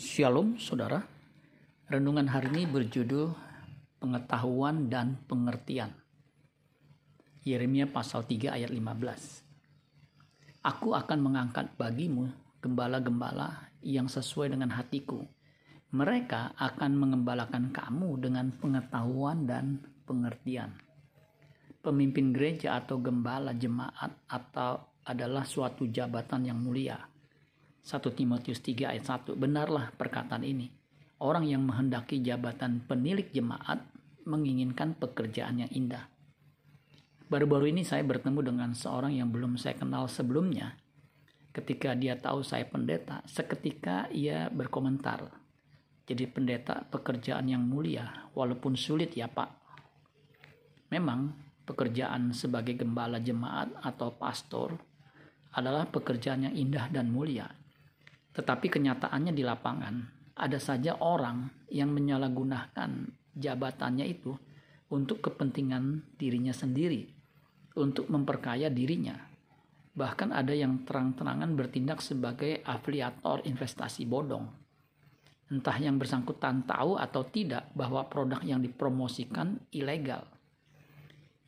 Shalom saudara. Renungan hari ini berjudul Pengetahuan dan Pengertian. Yeremia pasal 3 ayat 15 Aku akan mengangkat bagimu gembala-gembala yang sesuai dengan hatiku. Mereka akan mengembalakan kamu dengan pengetahuan dan pengertian. Pemimpin gereja atau gembala jemaat atau adalah suatu jabatan yang mulia 1 Timotius 3 ayat 1. Benarlah perkataan ini. Orang yang menghendaki jabatan penilik jemaat menginginkan pekerjaan yang indah. Baru-baru ini saya bertemu dengan seorang yang belum saya kenal sebelumnya. Ketika dia tahu saya pendeta, seketika ia berkomentar. Jadi pendeta pekerjaan yang mulia, walaupun sulit ya pak. Memang pekerjaan sebagai gembala jemaat atau pastor adalah pekerjaan yang indah dan mulia. Tetapi kenyataannya di lapangan ada saja orang yang menyalahgunakan jabatannya itu untuk kepentingan dirinya sendiri, untuk memperkaya dirinya. Bahkan ada yang terang-terangan bertindak sebagai afiliator investasi bodong. Entah yang bersangkutan tahu atau tidak bahwa produk yang dipromosikan ilegal.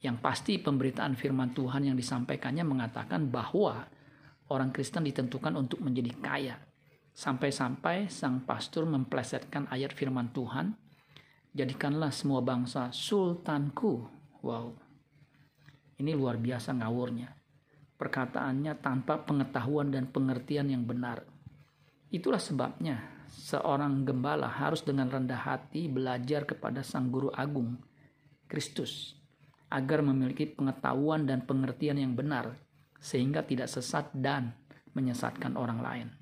Yang pasti pemberitaan firman Tuhan yang disampaikannya mengatakan bahwa orang Kristen ditentukan untuk menjadi kaya, Sampai-sampai sang pastor memplesetkan ayat firman Tuhan, jadikanlah semua bangsa sultanku. Wow, ini luar biasa ngawurnya. Perkataannya tanpa pengetahuan dan pengertian yang benar. Itulah sebabnya seorang gembala harus dengan rendah hati belajar kepada sang guru agung, Kristus, agar memiliki pengetahuan dan pengertian yang benar, sehingga tidak sesat dan menyesatkan orang lain.